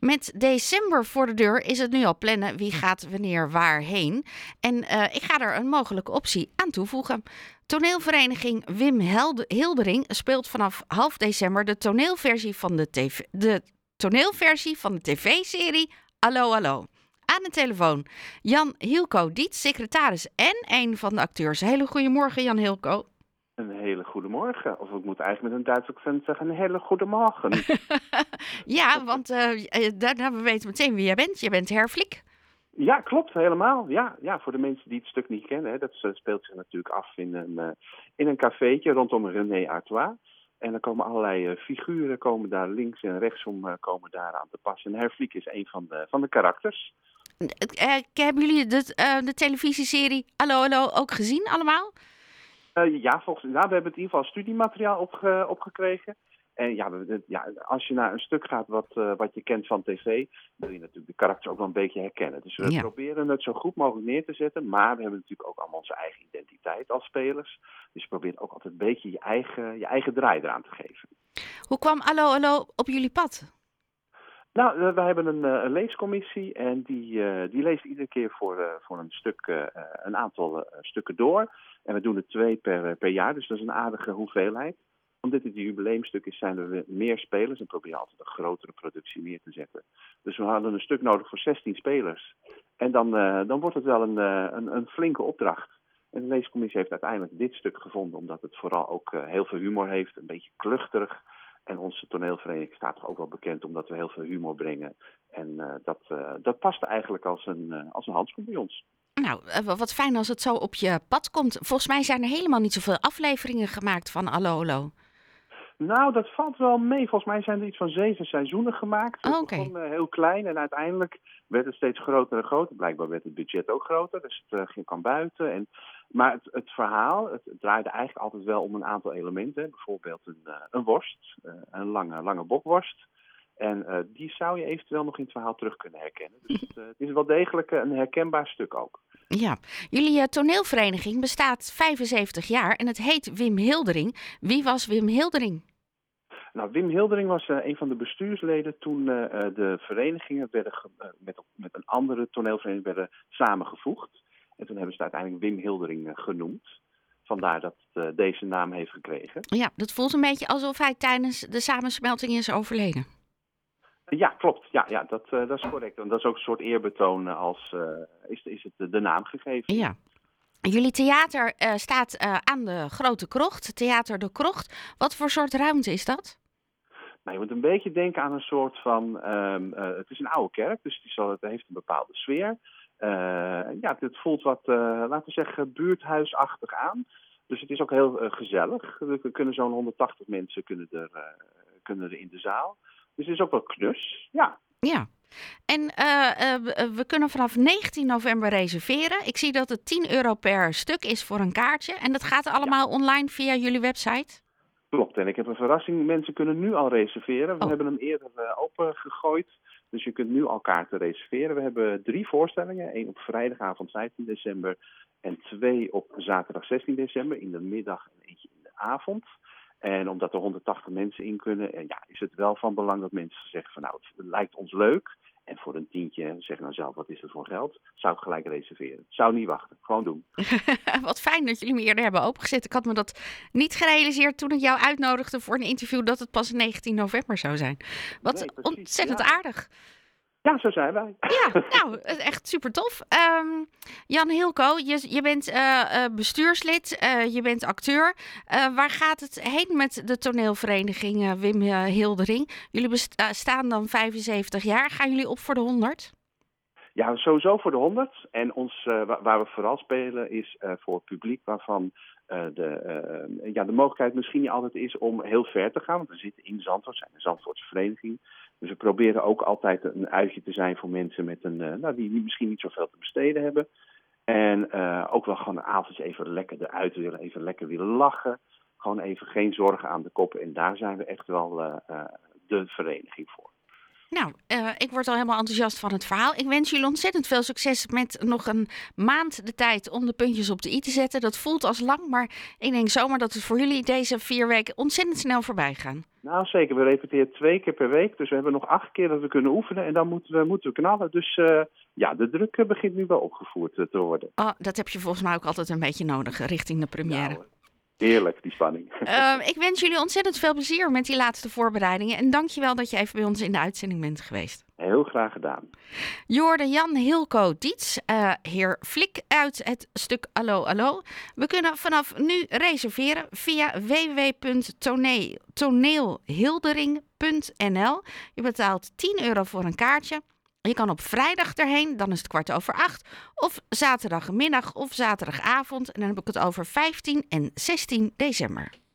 Met december voor de deur is het nu al plannen wie gaat wanneer waarheen. En uh, ik ga er een mogelijke optie aan toevoegen. Toneelvereniging Wim Hildering speelt vanaf half december de toneelversie van de, TV, de, toneelversie van de tv-serie Allo Allo. Aan de telefoon Jan Hilco Diet, secretaris en een van de acteurs. Hele goedemorgen Jan Hilco. Een hele goede morgen. Of ik moet eigenlijk met een Duits accent zeggen, een hele goede morgen. ja, want uh, daarna we weten meteen wie jij bent. Je bent Herflik. Ja, klopt, helemaal. Ja, ja, voor de mensen die het stuk niet kennen, hè, dat speelt zich natuurlijk af in een, uh, in een cafeetje rondom René Artois. En dan komen allerlei uh, figuren komen daar links en rechtsom uh, komen daar aan te passen. En Herflik is een van de, van de karakters. hebben jullie de, de televisieserie Hallo Hallo ook gezien allemaal? Uh, ja, volgens, nou, we hebben het in ieder geval studiemateriaal opge, opgekregen. En ja, we, ja, als je naar een stuk gaat wat, uh, wat je kent van tv, wil je natuurlijk de karakters ook wel een beetje herkennen. Dus we ja. proberen het zo goed mogelijk neer te zetten, maar we hebben natuurlijk ook allemaal onze eigen identiteit als spelers. Dus je probeert ook altijd een beetje je eigen, je eigen draai eraan te geven. Hoe kwam Allo Allo op jullie pad? Nou, we hebben een, een, leescommissie en die, uh, die leest iedere keer voor, uh, voor een stuk, een aantal stukken door. En we doen er twee per, per jaar, dus dat is een aardige hoeveelheid. Omdat dit een jubileumstuk is, zijn er meer spelers en proberen altijd een grotere productie neer te zetten. Dus we hadden een stuk nodig voor 16 spelers. En dan, dan wordt het wel een, een, een flinke opdracht. En de leescommissie heeft uiteindelijk dit stuk gevonden, omdat het vooral ook heel veel humor heeft, een beetje kluchtig. En onze toneelvereniging staat toch ook wel bekend omdat we heel veel humor brengen. En uh, dat, uh, dat past eigenlijk als een, uh, als een handschoen bij ons. Nou, wat fijn als het zo op je pad komt. Volgens mij zijn er helemaal niet zoveel afleveringen gemaakt van Alolo. Nou, dat valt wel mee. Volgens mij zijn er iets van zeven seizoenen gemaakt. Okay. begon uh, heel klein en uiteindelijk werd het steeds groter en groter. Blijkbaar werd het budget ook groter, dus het ging kan buiten. En, maar het, het verhaal, het, het, draaide eigenlijk altijd wel om een aantal elementen. Bijvoorbeeld een, uh, een worst, een lange, lange bokworst. En die zou je eventueel nog in het verhaal terug kunnen herkennen. Dus het, het is wel degelijk een herkenbaar stuk ook. Ja, jullie toneelvereniging bestaat 75 jaar en het heet Wim Hildering. Wie was Wim Hildering? Nou, Wim Hildering was uh, een van de bestuursleden toen uh, de verenigingen werden met, met een andere toneelvereniging werden samengevoegd. En toen hebben ze het uiteindelijk Wim Hildering genoemd. Vandaar dat het deze naam heeft gekregen. Ja, dat voelt een beetje alsof hij tijdens de samensmelting is overleden. Ja, klopt. Ja, ja dat, uh, dat is correct. En dat is ook een soort eerbetoon als uh, is, is het de, naam gegeven. Ja. Jullie theater staat aan de Grote Krocht, Theater de Krocht. Wat voor soort ruimte is dat? Nou, je moet een beetje denken aan een soort van. Um, het is een oude kerk, dus die zal, het heeft een bepaalde sfeer. Ja, het voelt wat, laten we zeggen, buurthuisachtig aan. Dus het is ook heel gezellig. We kunnen zo'n 180 mensen kunnen er, kunnen er in de zaal. Dus het is ook wel knus, ja. Ja. En uh, uh, we kunnen vanaf 19 november reserveren. Ik zie dat het 10 euro per stuk is voor een kaartje. En dat gaat allemaal ja. online via jullie website? Klopt. En ik heb een verrassing. Mensen kunnen nu al reserveren. We oh. hebben hem eerder uh, opengegooid. Dus je kunt nu al kaarten reserveren. We hebben drie voorstellingen. Eén op vrijdagavond 15 december. En twee op zaterdag 16 december in de middag en eentje in de avond. En omdat er 180 mensen in kunnen, en ja, is het wel van belang dat mensen zeggen van nou, het lijkt ons leuk. En voor een tientje, zeg nou zelf, wat is het voor geld? Zou ik gelijk reserveren. Zou niet wachten, gewoon doen. wat fijn dat jullie me eerder hebben opengezet. Ik had me dat niet gerealiseerd toen ik jou uitnodigde voor een interview dat het pas 19 november zou zijn. Wat nee, precies, ontzettend ja. aardig. Ja, zo zijn wij. Ja, nou, echt super tof. Um, Jan Hilco, je, je bent uh, uh, bestuurslid, uh, je bent acteur. waar gaat het heen met de toneelvereniging Wim Hildering? Jullie bestaan dan 75 jaar. Gaan jullie op voor de 100? Ja, sowieso voor de 100. En ons, waar we vooral spelen is voor het publiek waarvan de, ja, de mogelijkheid misschien niet altijd is om heel ver te gaan. Want we zitten in Zandvoort, zijn een Zandvoortse vereniging. Dus we proberen ook altijd een uitje te zijn voor mensen met een, nou, die misschien niet zoveel te besteden hebben. En ook wel gewoon avonds even lekker eruit willen, even lekker willen lachen. Gewoon even geen zorgen aan de kop. En daar zijn we echt wel de vereniging voor. Nou, uh, ik word al helemaal enthousiast van het verhaal. Ik wens jullie ontzettend veel succes met nog een maand de tijd om de puntjes op de i te zetten. Dat voelt als lang, maar ik denk zomaar dat het voor jullie deze vier weken ontzettend snel voorbij gaan. Nou, zeker. We repeteren twee keer per week. Dus we hebben nog acht keer dat we kunnen oefenen. En dan moeten we, moeten we knallen. Dus uh, ja, de druk begint nu wel opgevoerd te worden. Oh, dat heb je volgens mij ook altijd een beetje nodig richting de première. Nou, Heerlijk, die spanning. Uh, ik wens jullie ontzettend veel plezier met die laatste voorbereidingen. En dankjewel dat je even bij ons in de uitzending bent geweest. Heel graag gedaan. Jorde Jan Hilco Diets, uh, heer Flik uit het stuk Allo Allo. We kunnen vanaf nu reserveren via www.toneelhildering.nl. Je betaalt 10 euro voor een kaartje. Je kan op vrijdag erheen, dan is het kwart over acht. Of zaterdagmiddag of zaterdagavond. En dan heb ik het over 15 en 16 december.